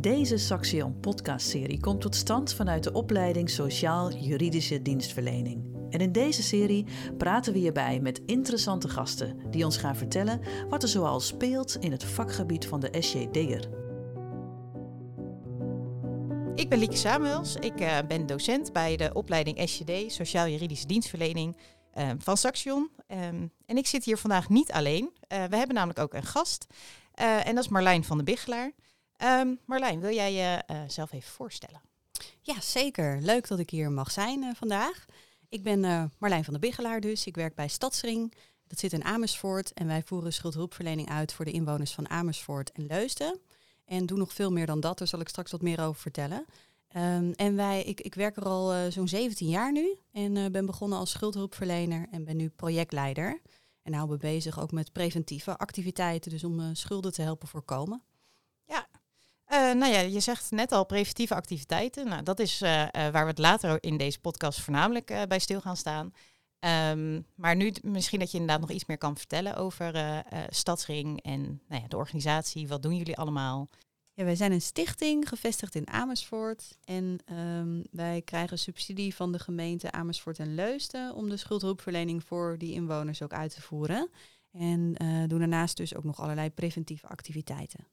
Deze Saxion podcastserie komt tot stand vanuit de opleiding Sociaal-Juridische Dienstverlening. En in deze serie praten we hierbij met interessante gasten die ons gaan vertellen wat er zoal speelt in het vakgebied van de SJD'er. Ik ben Lieke Samuels. Ik uh, ben docent bij de opleiding SJD, Sociaal-Juridische Dienstverlening uh, van Saxion. Um, en ik zit hier vandaag niet alleen. Uh, we hebben namelijk ook een gast. en dat is Marlijn van de Biggelaar. Um, Marlijn, wil jij jezelf even voorstellen? Ja, zeker. Leuk dat ik hier mag zijn vandaag. Ik ben Marlijn van de Biggelaar dus. Ik werk bij Stadsring. Dat zit in Amersfoort. En wij voeren schuldhulpverlening uit voor de inwoners van Amersfoort en Leusden. En doe nog veel meer dan dat. Daar zal ik straks wat meer over vertellen. Um, en wij, ik, ik werk er al uh, zo'n 17 jaar nu. En uh, ben begonnen als schuldhulpverlener en ben nu projectleider. En hou me bezig ook met preventieve activiteiten. Dus om uh, schulden te helpen voorkomen. Ja, nou ja, je zegt net al preventieve activiteiten. Nou, dat is waar we het later in deze podcast voornamelijk bij stil gaan staan. Um, maar nu misschien dat je inderdaad nog iets meer kan vertellen over Stadsring en nou ja, de organisatie. Wat doen jullie allemaal? Ja, wij zijn een stichting gevestigd in Amersfoort. En um, wij krijgen subsidie van de gemeente Amersfoort en Leusden om de schuldhulpverlening voor die inwoners ook uit te voeren. En doen daarnaast dus ook nog allerlei preventieve activiteiten.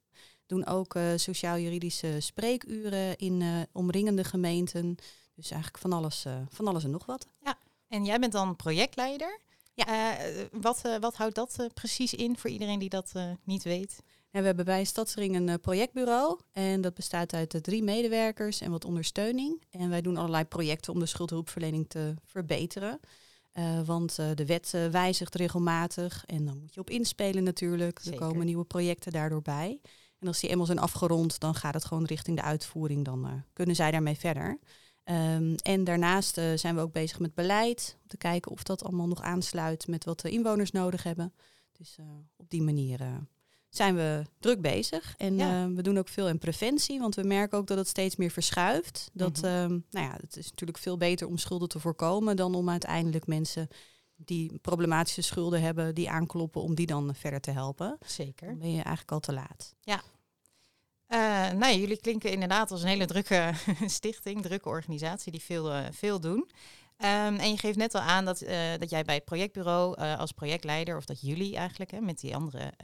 Doen ook sociaal-juridische spreekuren in omringende gemeenten. Dus eigenlijk van alles, van alles en nog wat. Ja, en jij bent dan projectleider. Ja. Wat, wat houdt dat precies in voor iedereen die dat niet weet? Ja, we hebben bij Stadsring een projectbureau. En dat bestaat uit drie medewerkers en wat ondersteuning. En wij doen allerlei projecten om de schuldhulpverlening te verbeteren. want de wet wijzigt regelmatig en dan moet je op inspelen natuurlijk. Zeker. Er komen nieuwe projecten daardoor bij. En als die eenmaal zijn afgerond, dan gaat het gewoon richting de uitvoering. Dan kunnen zij daarmee verder. Um, en daarnaast uh, zijn we ook bezig met beleid. Om te kijken of dat allemaal nog aansluit met wat de inwoners nodig hebben. Dus uh, op die manier zijn we druk bezig. En ja. we doen ook veel in preventie. Want we merken ook dat het steeds meer verschuift. Dat, mm -hmm. nou ja, het is natuurlijk veel beter om schulden te voorkomen. dan om uiteindelijk mensen die problematische schulden hebben, die aankloppen, om die dan verder te helpen. Zeker. Dan ben je eigenlijk al te laat. Ja, uh, nou, jullie klinken inderdaad als een hele drukke stichting, drukke organisatie die veel, uh, veel doen. Um, en je geeft net al aan dat, uh, dat jij bij het projectbureau als projectleider, of dat jullie eigenlijk hè, met die anderen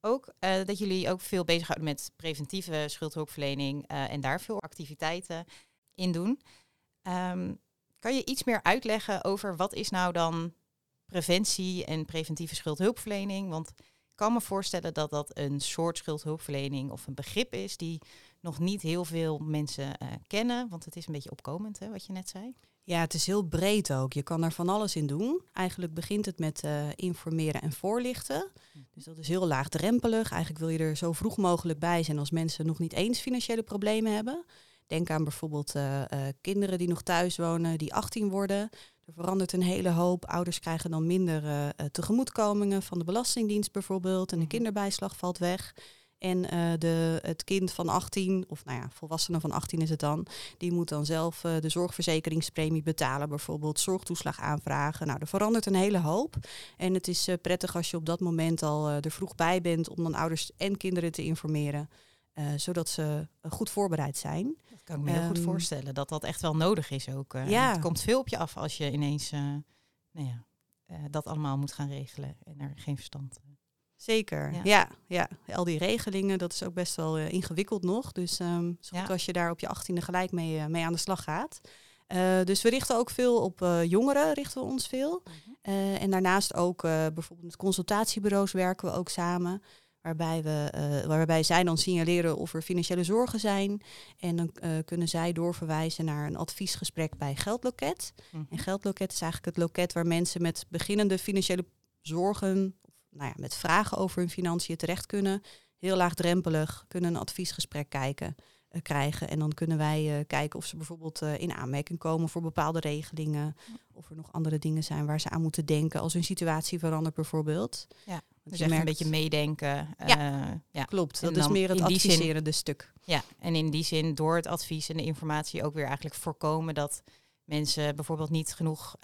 ook, dat jullie ook veel bezighouden met preventieve schuldhulpverlening en daar veel activiteiten in doen. Um, kan je iets meer uitleggen over wat is nou dan preventie en preventieve schuldhulpverlening? Want kan me voorstellen dat dat een soort schuldhulpverlening of een begrip is die nog niet heel veel mensen uh, kennen. Want het is een beetje opkomend, hè, wat je net zei. Ja, het is heel breed ook. Je kan er van alles in doen. Eigenlijk begint het met uh, informeren en voorlichten. Dus dat is heel laagdrempelig. Eigenlijk wil je er zo vroeg mogelijk bij zijn als mensen nog niet eens financiële problemen hebben. Denk aan bijvoorbeeld uh, kinderen die nog thuis wonen, die 18 worden. Er verandert een hele hoop. Ouders krijgen dan minder uh, tegemoetkomingen van de Belastingdienst bijvoorbeeld. En de kinderbijslag valt weg. En de, het kind van 18, of nou ja, volwassene van 18 is het dan, die moet dan zelf de zorgverzekeringspremie betalen, bijvoorbeeld zorgtoeslag aanvragen. Nou, er verandert een hele hoop. En het is prettig als je op dat moment al er vroeg bij bent om dan ouders en kinderen te informeren. zodat ze goed voorbereid zijn. Kan ik me heel goed voorstellen, dat dat echt wel nodig is ook. ja. Het komt veel op je af als je ineens nou ja, dat allemaal moet gaan regelen en er geen verstand Zeker, ja. ja. ja. Al die regelingen, dat is ook best wel ingewikkeld nog. Dus um, zo goed ja. als je daar op je achttiende gelijk mee, mee aan de slag gaat. Uh, dus we richten ook veel op jongeren, richten we ons veel. -hmm. en daarnaast ook bijvoorbeeld met consultatiebureaus werken we ook samen. Waarbij, we, waarbij zij dan signaleren of er financiële zorgen zijn. En dan kunnen zij doorverwijzen naar een adviesgesprek bij Geldloket. Mm -hmm. En Geldloket is eigenlijk het loket waar mensen met beginnende financiële zorgen nou ja, met vragen over hun financiën terecht kunnen. Heel laagdrempelig kunnen een adviesgesprek kijken, uh, krijgen. En dan kunnen wij kijken of ze bijvoorbeeld in aanmerking komen voor bepaalde regelingen. Of er nog andere dingen zijn waar ze aan moeten denken als hun situatie verandert bijvoorbeeld. Ja. Dus echt merkt... een beetje meedenken. Ja, ja. klopt. Dat is meer het adviserende zin, stuk. Ja, en in die zin door het advies en de informatie ook weer eigenlijk voorkomen dat mensen bijvoorbeeld niet genoeg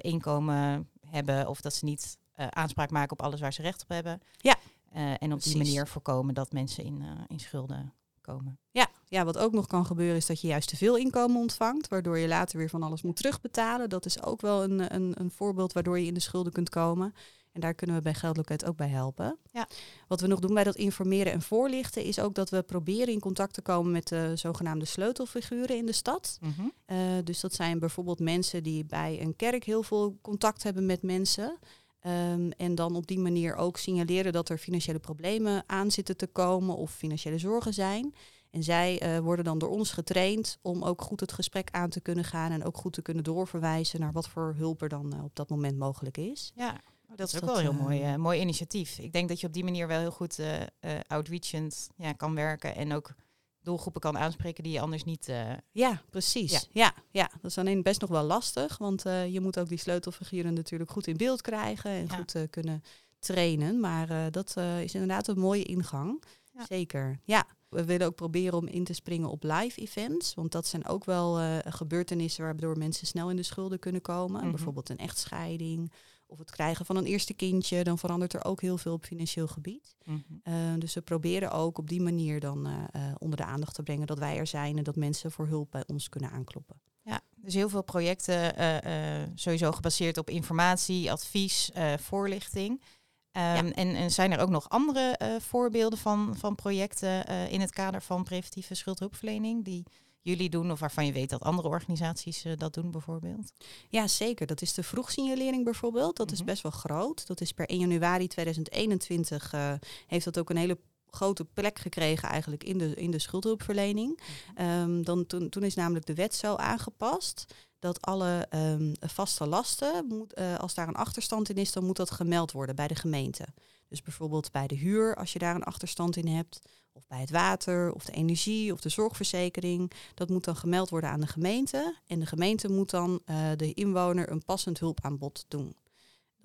inkomen hebben of dat ze niet aanspraak maken op alles waar ze recht op hebben. Ja. En op Precies. die manier voorkomen dat mensen in, in schulden komen. Ja, ja, wat ook nog kan gebeuren is dat je juist te veel inkomen ontvangt, waardoor je later weer van alles moet terugbetalen. Dat is ook wel een, een, een voorbeeld waardoor je in de schulden kunt komen. En daar kunnen we bij Geldloket ook bij helpen. Ja. Wat we nog doen bij dat informeren en voorlichten is ook dat we proberen in contact te komen met de zogenaamde sleutelfiguren in de stad. Mhm. Eh, dus dat zijn bijvoorbeeld mensen die bij een kerk heel veel contact hebben met mensen. Ehm, en dan op die manier ook signaleren dat er financiële problemen aan zitten te komen of financiële zorgen zijn. En zij uh, worden dan door ons getraind om ook goed het gesprek aan te kunnen gaan en ook goed te kunnen doorverwijzen naar wat voor hulp er dan uh, op dat moment mogelijk is. Ja, dat is ook wel een heel mooi, uh, mooi initiatief. Ik denk dat je op die manier wel heel goed outreachend ja, kan werken en ook doelgroepen kan aanspreken die je anders niet. Ja, precies. Ja. ja. Ja, dat is alleen best nog wel lastig, want je moet ook die sleutelfiguren natuurlijk goed in beeld krijgen en goed kunnen trainen. Maar dat is inderdaad een mooie ingang. Zeker. Ja. We willen ook proberen om in te springen op live events. Want dat zijn ook wel uh, gebeurtenissen waardoor mensen snel in de schulden kunnen komen. Mhm. Bijvoorbeeld een echtscheiding of het krijgen van een eerste kindje. Dan verandert er ook heel veel op financieel gebied. Mhm. Eh, dus we proberen ook op die manier dan uh, onder de aandacht te brengen dat wij er zijn en dat mensen voor hulp bij ons kunnen aankloppen. Ja, dus heel veel projecten sowieso gebaseerd op informatie, advies, voorlichting. Ehm, en, en, zijn er ook nog andere voorbeelden van, van projecten in het kader van preventieve schuldhulpverlening die jullie doen of waarvan je weet dat andere organisaties uh, dat doen bijvoorbeeld? Ja, zeker. Dat is de vroegsignalering bijvoorbeeld. Dat is mhm. best wel groot. Dat is per 1 januari 2021 heeft dat ook een hele grote plek gekregen eigenlijk in de, in de schuldhulpverlening. Um, dan, toen, toen is namelijk de wet zo aangepast dat alle um, vaste lasten, moet, uh, als daar een achterstand in is, dan moet dat gemeld worden bij de gemeente. Dus bijvoorbeeld bij de huur, als je daar een achterstand in hebt, of bij het water, of de energie, of de zorgverzekering. Dat moet dan gemeld worden aan de gemeente. En de gemeente moet dan uh, de inwoner een passend hulpaanbod doen.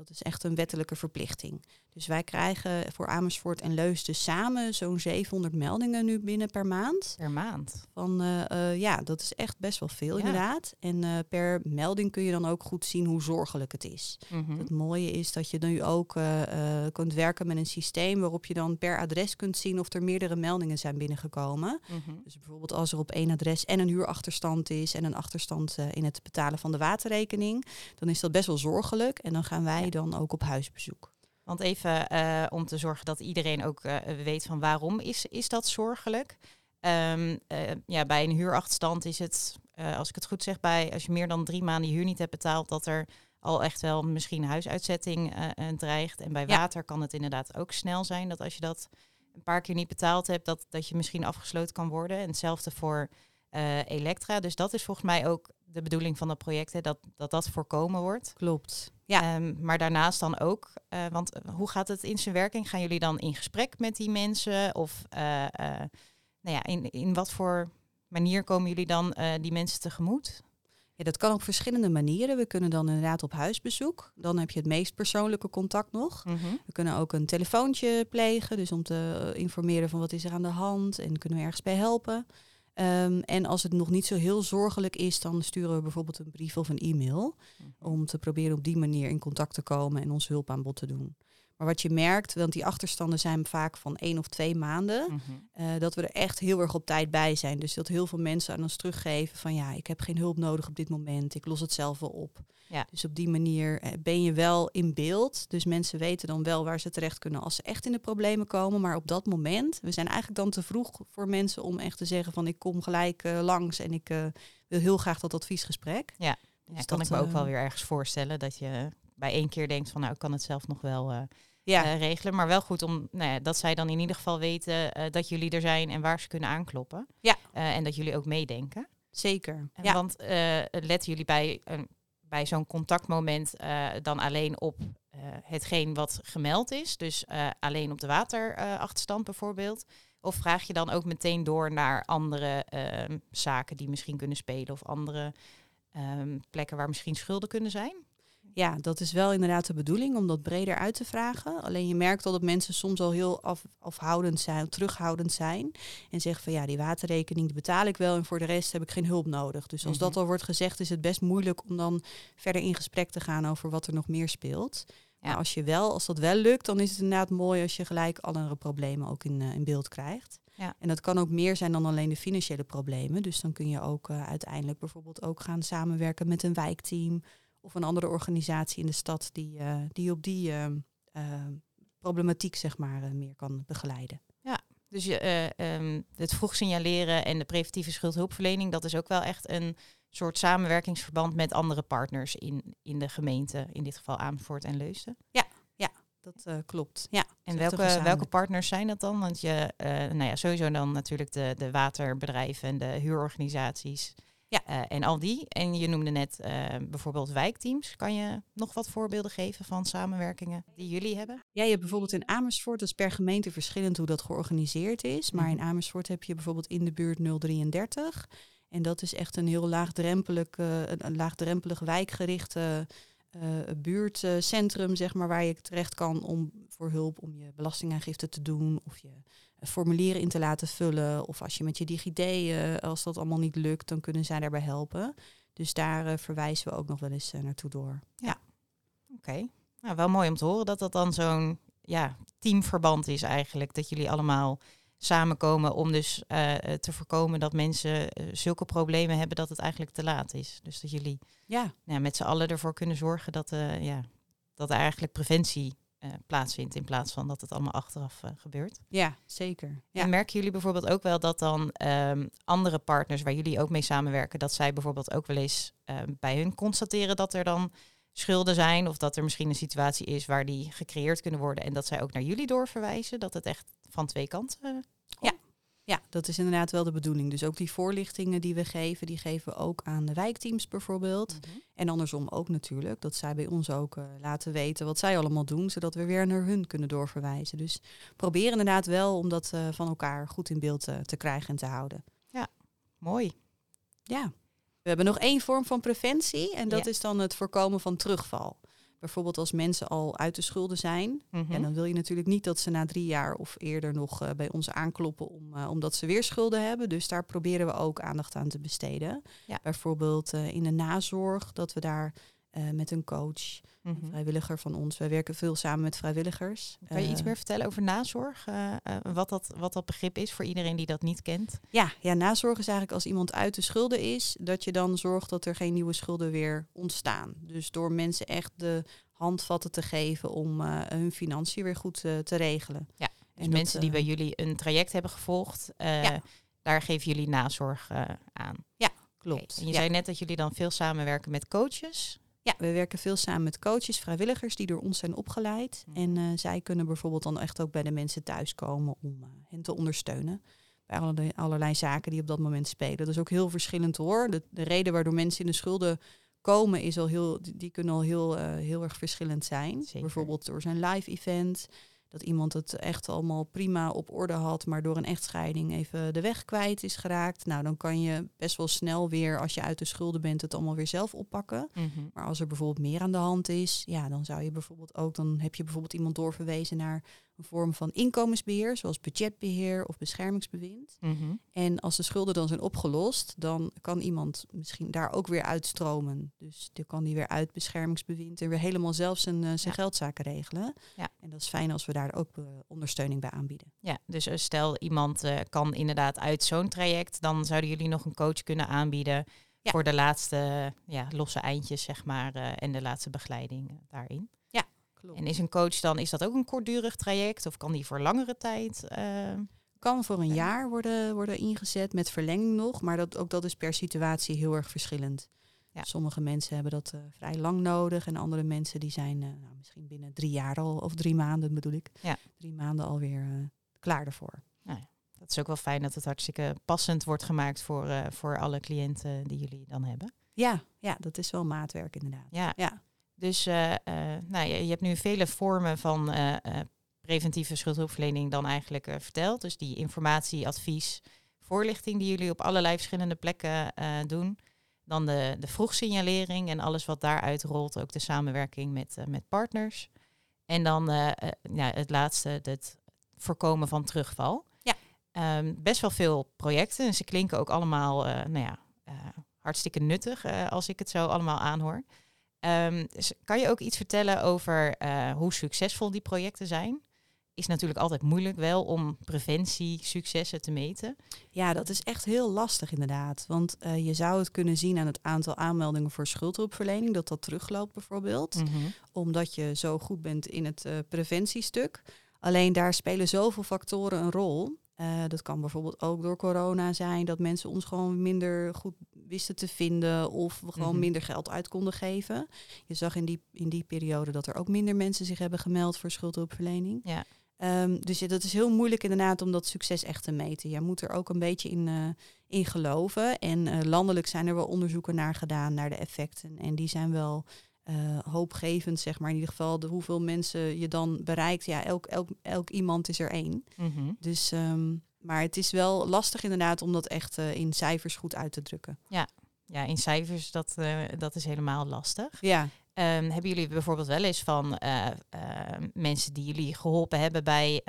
Dat is echt een wettelijke verplichting. Dus wij krijgen voor Amersfoort en Leusden samen zo'n 700 meldingen nu binnen per maand. Per maand? Van, uh, uh, ja, dat is echt best wel veel inderdaad. En uh, per melding kun je dan ook goed zien hoe zorgelijk het is. Mm -hmm. Het mooie is dat je nu ook kunt werken met een systeem waarop je dan per adres kunt zien of er meerdere meldingen zijn binnengekomen. Mm -hmm. Dus bijvoorbeeld als er op één adres en een huurachterstand is en een achterstand in het betalen van de waterrekening, dan is dat best wel zorgelijk. En dan gaan wij. Dan ook op huisbezoek. Want even uh, om te zorgen dat iedereen ook uh, weet van waarom is, is dat zorgelijk. Um, ja, bij een huurachterstand is het, als ik het goed zeg, bij als je meer dan drie maanden je huur niet hebt betaald, dat er al echt wel misschien huisuitzetting dreigt. En bij ja. water kan het inderdaad ook snel zijn dat als je dat een paar keer niet betaald hebt, dat, dat je misschien afgesloten kan worden. En hetzelfde voor Elektra. Dus dat is volgens mij ook de bedoeling van dat project, hè, dat, dat dat voorkomen wordt. Klopt. Ja. Um, maar daarnaast dan ook, uh, want hoe gaat het in zijn werking? Gaan jullie dan in gesprek met die mensen? Of uh, uh, nou ja, in, in wat voor manier komen jullie dan die mensen tegemoet? Ja, dat kan op verschillende manieren. We kunnen dan inderdaad op huisbezoek. Dan heb je het meest persoonlijke contact nog. Mm -hmm. We kunnen ook een telefoontje plegen, dus om te informeren van wat is er aan de hand en kunnen we ergens bij helpen. Um, en als het nog niet zo heel zorgelijk is, dan sturen we bijvoorbeeld een brief of een e-mail. Mm. Om te proberen op die manier in contact te komen en ons hulpaanbod te doen. Maar wat je merkt, want die achterstanden zijn vaak van één of twee maanden, mm -hmm. uh, dat we er echt heel erg op tijd bij zijn. Dus dat heel veel mensen aan ons teruggeven van ja, ik heb geen hulp nodig op dit moment, ik los het zelf wel op. Ja. Dus op die manier eh, ben je wel in beeld. Dus mensen weten dan wel waar ze terecht kunnen als ze echt in de problemen komen. Maar op dat moment, we zijn eigenlijk dan te vroeg voor mensen om echt te zeggen van ik kom gelijk uh, langs en ik uh, wil heel graag dat adviesgesprek. Ja, dus ja, kan dat, ik me ook wel weer ergens voorstellen dat je bij één keer denkt van nou ik kan het zelf nog wel ja. uh, regelen. Maar wel goed om nou ja, dat zij dan in ieder geval weten uh, dat jullie er zijn en waar ze kunnen aankloppen. Ja. Uh, en dat jullie ook meedenken. Zeker. Ja. Want letten jullie bij, bij zo'n contactmoment dan alleen op hetgeen wat gemeld is? Dus alleen op de waterachterstand bijvoorbeeld. Of vraag je dan ook meteen door naar andere ehm, zaken die misschien kunnen spelen of andere um, plekken waar misschien schulden kunnen zijn? Ja, dat is wel inderdaad de bedoeling om dat breder uit te vragen. Alleen je merkt al dat mensen soms al heel af, afhoudend zijn, terughoudend zijn. En zeggen van ja, die waterrekening die betaal ik wel en voor de rest heb ik geen hulp nodig. Dus als mm -hmm. dat al wordt gezegd, is het best moeilijk om dan verder in gesprek te gaan over wat er nog meer speelt. Ja. Maar als, je wel, als dat wel lukt, dan is het inderdaad mooi als je gelijk andere problemen ook in, uh, in beeld krijgt. Ja. En dat kan ook meer zijn dan alleen de financiële problemen. Dus dan kun je ook uiteindelijk bijvoorbeeld ook gaan samenwerken met een wijkteam of een andere organisatie in de stad die, die op die problematiek zeg maar meer kan begeleiden. Ja, dus je, um, het vroeg signaleren en de preventieve schuldhulpverlening, dat is ook wel echt een soort samenwerkingsverband met andere partners in, in de gemeente, in dit geval Amersfoort en Leusden. Ja, ja dat klopt. Ja, en welke, welke partners zijn dat dan? Want je, nou ja, sowieso dan natuurlijk de, de waterbedrijven en de huurorganisaties. Ja. Uh, en al die. En je noemde net bijvoorbeeld wijkteams. Kan je nog wat voorbeelden geven van samenwerkingen die jullie hebben? Ja, je hebt bijvoorbeeld in Amersfoort, dat is per gemeente verschillend hoe dat georganiseerd is. Maar mhm. in Amersfoort heb je bijvoorbeeld in de buurt 033. En dat is echt een heel laagdrempelig, uh, een, laagdrempelig wijkgerichte uh, buurtcentrum, zeg maar, waar je terecht kan om voor hulp om je belastingaangifte te doen of je formulieren in te laten vullen. Of als je met je DigiD, uh, als dat allemaal niet lukt, dan kunnen zij daarbij helpen. Dus daar verwijzen we ook nog wel eens naartoe door. Ja, oké. Nou, wel mooi om te horen dat dat dan zo'n ja, teamverband is eigenlijk. Dat jullie allemaal samenkomen om dus uh, te voorkomen dat mensen uh, zulke problemen hebben dat het eigenlijk te laat is. Dus dat jullie ja. Ja, met z'n allen ervoor kunnen zorgen dat, uh, ja, dat er eigenlijk preventie plaatsvindt in plaats van dat het allemaal achteraf gebeurt. Ja, zeker. Ja. En merken jullie bijvoorbeeld ook wel dat dan um, andere partners waar jullie ook mee samenwerken, dat zij bijvoorbeeld ook wel eens ehm, bij hun constateren dat er dan schulden zijn of dat er misschien een situatie is waar die gecreëerd kunnen worden en dat zij ook naar jullie doorverwijzen, dat het echt van twee kanten Ja. Ja, dat is inderdaad wel de bedoeling. Dus ook die voorlichtingen die we geven, die geven we ook aan de wijkteams bijvoorbeeld. Mhm. En andersom ook natuurlijk, dat zij bij ons ook uh, laten weten wat zij allemaal doen, zodat we weer naar hun kunnen doorverwijzen. Dus probeer inderdaad wel om dat uh, van elkaar goed in beeld uh, te krijgen en te houden. Ja, mooi. Ja. We hebben nog één vorm van preventie en dat is dan het voorkomen van terugval. Bijvoorbeeld als mensen al uit de schulden zijn. En mhm. dan wil je natuurlijk niet dat ze na drie jaar of eerder nog uh, bij ons aankloppen om, uh, omdat ze weer schulden hebben. Dus daar proberen we ook aandacht aan te besteden. Ja. Bijvoorbeeld uh, in de nazorg, dat we daar met een coach een mhm. vrijwilliger van ons. Wij werken veel samen met vrijwilligers. Kan je iets meer vertellen over nazorg? wat, dat, wat dat begrip is voor iedereen die dat niet kent? Ja, ja, nazorg is eigenlijk als iemand uit de schulden is, dat je dan zorgt dat er geen nieuwe schulden weer ontstaan. Dus door mensen echt de handvatten te geven om hun financiën weer goed te regelen. Ja, dus en mensen die bij jullie een traject hebben gevolgd, ja. daar geven jullie nazorg aan. Ja, klopt. En je zei net dat jullie dan veel samenwerken met coaches. Ja, we werken veel samen met coaches, vrijwilligers die door ons zijn opgeleid. Mhm. En uh, zij kunnen bijvoorbeeld dan echt ook bij de mensen thuiskomen om uh, hen te ondersteunen. Bij allerlei, allerlei, zaken die op dat moment spelen. Dat is ook heel verschillend hoor. De, de reden waardoor mensen in de schulden komen is al heel, die, die kunnen al heel, uh, heel erg verschillend zijn. Zeker. Bijvoorbeeld door zijn live event dat iemand het echt allemaal prima op orde had, maar door een echtscheiding even de weg kwijt is geraakt. Nou, dan kan je best wel snel weer, als je uit de schulden bent, het allemaal weer zelf oppakken. Mhm. Maar als er bijvoorbeeld meer aan de hand is, ja, dan zou je bijvoorbeeld ook, dan heb je bijvoorbeeld iemand doorverwezen naar een vorm van inkomensbeheer, zoals budgetbeheer of beschermingsbewind. Mhm. En als de schulden dan zijn opgelost, dan kan iemand misschien daar ook weer uitstromen. Dus dan kan die weer uit beschermingsbewind en weer helemaal zelf zijn, uh, zijn geldzaken regelen. Ja. En dat is fijn als we daar ook uh, ondersteuning bij aanbieden. Ja, dus uh, stel iemand kan inderdaad uit zo'n traject, dan zouden jullie nog een coach kunnen aanbieden. Voor de laatste ja, losse eindjes, zeg maar, en de laatste begeleiding daarin. En is een coach dan, is dat ook een kortdurig traject of kan die voor langere tijd? Uh, kan voor een jaar worden, worden ingezet met verlenging nog, maar dat, ook dat is per situatie heel erg verschillend. Ja. Sommige mensen hebben dat uh, vrij lang nodig en andere mensen die zijn uh, nou, misschien binnen drie jaar al, of drie maanden bedoel ik, ja. drie maanden alweer uh, klaar ervoor. Nou ja, dat is ook wel fijn dat het hartstikke passend wordt gemaakt voor, voor alle cliënten die jullie dan hebben. Ja, ja, dat is wel maatwerk inderdaad. Ja. ja. Dus uh, nou, je, je, hebt nu vele vormen van uh, preventieve schuldhulpverlening dan eigenlijk verteld. Dus die informatie, advies, voorlichting die jullie op allerlei verschillende plekken doen. Dan de, de vroegsignalering en alles wat daaruit rolt, ook de samenwerking met, met partners. En dan ja, het laatste, het voorkomen van terugval. Ja. Um, best wel veel projecten en ze klinken ook allemaal nou ja, hartstikke nuttig als ik het zo allemaal aanhoor. Um, kan je ook iets vertellen over uh, hoe succesvol die projecten zijn? is natuurlijk altijd moeilijk wel om preventie successen te meten. Ja, dat is echt heel lastig inderdaad. Want uh, je zou het kunnen zien aan het aantal aanmeldingen voor schuldhulpverlening, dat dat terugloopt bijvoorbeeld. Mm -hmm. Omdat je zo goed bent in het uh, preventiestuk. Alleen daar spelen zoveel factoren een rol. Uh, dat kan bijvoorbeeld ook door corona zijn, dat mensen ons gewoon minder goed wisten te vinden of we gewoon mm -hmm. minder geld uit konden geven. Je zag in die, in die periode dat er ook minder mensen zich hebben gemeld voor schuldhulpverlening. Ja. Um, dus ja, dat is heel moeilijk inderdaad om dat succes echt te meten. Je moet er ook een beetje in, uh, in geloven. En uh, landelijk zijn er wel onderzoeken naar gedaan, naar de effecten. En die zijn wel uh, hoopgevend, zeg maar. In ieder geval de hoeveel mensen je dan bereikt. Ja, elk, elk, elk iemand is er één. Mm -hmm. Dus, um, maar het is wel lastig inderdaad om dat echt in cijfers goed uit te drukken. Ja, ja in cijfers, dat, dat is helemaal lastig. Ja. Um, hebben jullie bijvoorbeeld wel eens van uh, mensen die jullie geholpen hebben bij,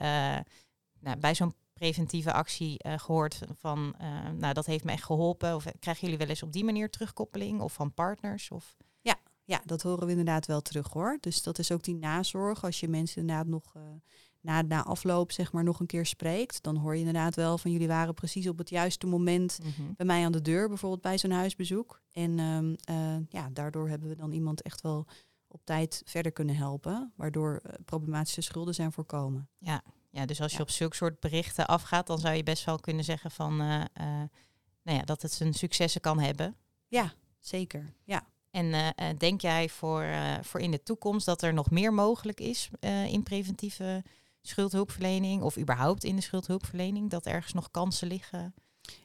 nou, bij zo'n preventieve actie gehoord van, nou dat heeft me echt geholpen? Of krijgen jullie wel eens op die manier terugkoppeling of van partners? Of? Ja, dat horen we inderdaad wel terug hoor. Dus dat is ook die nazorg. Als je mensen inderdaad nog na, na afloop zeg maar nog een keer spreekt, dan hoor je inderdaad wel van jullie waren precies op het juiste moment mm-hmm. bij mij aan de deur, bijvoorbeeld bij zo'n huisbezoek. En um, uh, ja, daardoor hebben we dan iemand echt wel op tijd verder kunnen helpen, waardoor uh, problematische schulden zijn voorkomen. Ja, ja dus als je ja. op zulke soort berichten afgaat, dan zou je best wel kunnen zeggen van, uh, nou ja, dat het zijn successen kan hebben. Ja, zeker. Ja. En denk jij voor, voor in de toekomst dat er nog meer mogelijk is in preventieve schuldhulpverlening of überhaupt in de schuldhulpverlening, dat ergens nog kansen liggen?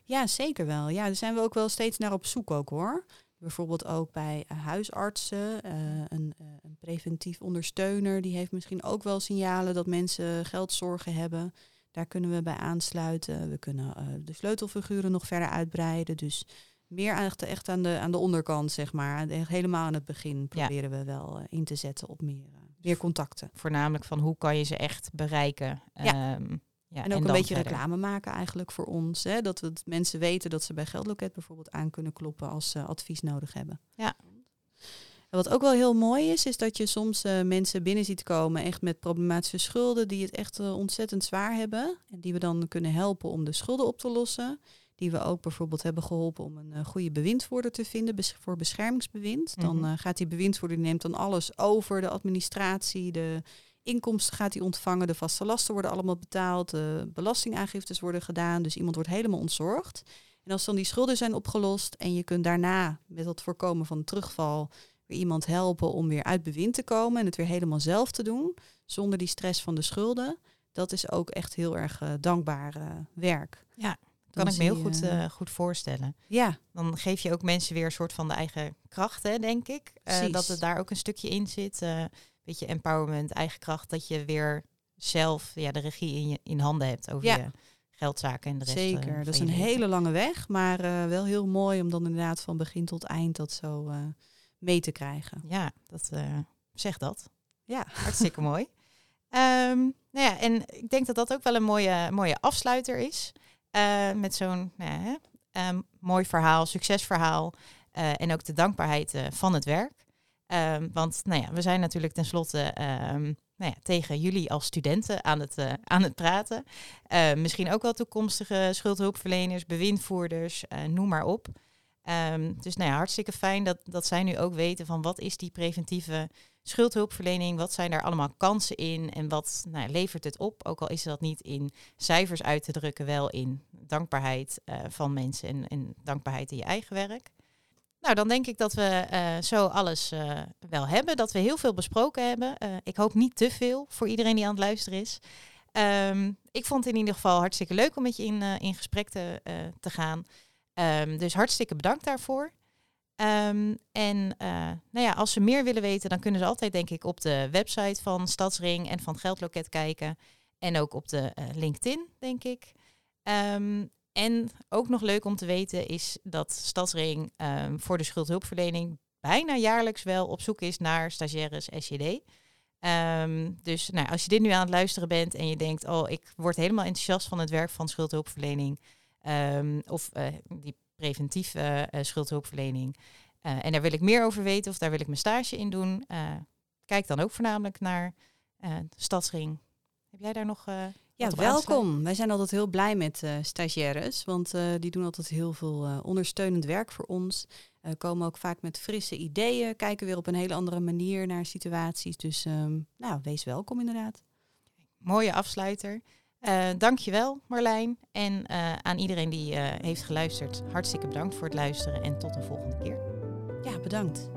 Ja, zeker wel. Ja, daar zijn we ook wel steeds naar op zoek ook hoor. Bijvoorbeeld ook bij huisartsen, een, een, preventief ondersteuner, die heeft misschien ook wel signalen dat mensen geldzorgen hebben. Daar kunnen we bij aansluiten. We kunnen de sleutelfiguren nog verder uitbreiden. Dus meer echt, echt aan, de, aan de onderkant, zeg maar. Helemaal aan het begin proberen ja. we wel in te zetten op meer meer contacten. Voornamelijk van hoe kan je ze echt bereiken. Ja. Um, ja, en ook en een beetje verder. reclame maken eigenlijk voor ons. Hè? Dat we mensen weten dat ze bij Geldloket bijvoorbeeld aan kunnen kloppen als ze advies nodig hebben. Ja. En wat ook wel heel mooi is, is dat je soms uh, mensen binnen ziet komen echt met problematische schulden die het echt uh, ontzettend zwaar hebben. En die we dan kunnen helpen om de schulden op te lossen die we ook bijvoorbeeld hebben geholpen om een uh, goede bewindvoerder te vinden bes voor beschermingsbewind. Mm -hmm. Dan uh, gaat die bewindvoerder, die neemt dan alles over, de administratie, de inkomsten gaat hij ontvangen, de vaste lasten worden allemaal betaald, de belastingaangiftes worden gedaan, dus iemand wordt helemaal ontzorgd. En als dan die schulden zijn opgelost en je kunt daarna met het voorkomen van terugval weer iemand helpen om weer uit bewind te komen en het weer helemaal zelf te doen, zonder die stress van de schulden, dat is ook echt heel erg uh, dankbaar werk. Ja, kan ik me heel goed, uh, goed voorstellen. Ja. Dan geef je ook mensen weer een soort van de eigen kracht, hè, denk ik. Uh, dat het daar ook een stukje in zit. Uh, beetje empowerment, eigen kracht. Dat je weer zelf ja, de regie in, je, in handen hebt over ja. je geldzaken en de rest. Zeker, dat is een hele lange weg. Maar wel heel mooi om dan inderdaad van begin tot eind dat zo mee te krijgen. Ja, dat zeg dat. Ja. Hartstikke mooi. Um, nou ja, en ik denk dat dat ook wel een mooie, mooie afsluiter is. Uh, met zo'n nou, um, mooi verhaal, succesverhaal uh, en ook de dankbaarheid uh, van het werk. Um, want nou ja, we zijn natuurlijk tenslotte um, nou ja, tegen jullie als studenten aan het, aan het praten. misschien ook wel toekomstige schuldhulpverleners, bewindvoerders, noem maar op. dus nou ja, hartstikke fijn dat, dat zij nu ook weten van wat is die preventieve schuldhulpverlening, wat zijn daar allemaal kansen in en wat nou, levert het op? Ook al is dat niet in cijfers uit te drukken, wel in dankbaarheid uh, van mensen en, en, dankbaarheid in je eigen werk. Nou, dan denk ik dat we uh, zo alles uh, wel hebben, dat we heel veel besproken hebben. ik hoop niet te veel voor iedereen die aan het luisteren is. Um, ik vond het in ieder geval hartstikke leuk om met je in, in gesprek te, te gaan. Um, dus hartstikke bedankt daarvoor. Um, en uh, nou ja, als ze meer willen weten, dan kunnen ze altijd denk ik op de website van Stadsring en van Geldloket kijken. En ook op de uh, LinkedIn, denk ik. Um, en ook nog leuk om te weten is dat Stadsring um, voor de schuldhulpverlening bijna jaarlijks wel op zoek is naar stagiaires SJD. dus nou, als je dit nu aan het luisteren bent en je denkt, oh, ik word helemaal enthousiast van het werk van schuldhulpverlening. Of uh, die preventieve uh, schuldhulpverlening. Uh, en daar wil ik meer over weten of daar wil ik mijn stage in doen. Kijk dan ook voornamelijk naar Stadsring. Heb jij daar nog ja, welkom. Wij zijn altijd heel blij met stagiaires, want die doen altijd heel veel ondersteunend werk voor ons. komen ook vaak met frisse ideeën, kijken weer op een hele andere manier naar situaties. Dus um, nou, wees welkom inderdaad. Mooie afsluiter. Dankjewel Marlijn. En aan iedereen die heeft geluisterd, hartstikke bedankt voor het luisteren en tot een volgende keer. Ja, bedankt.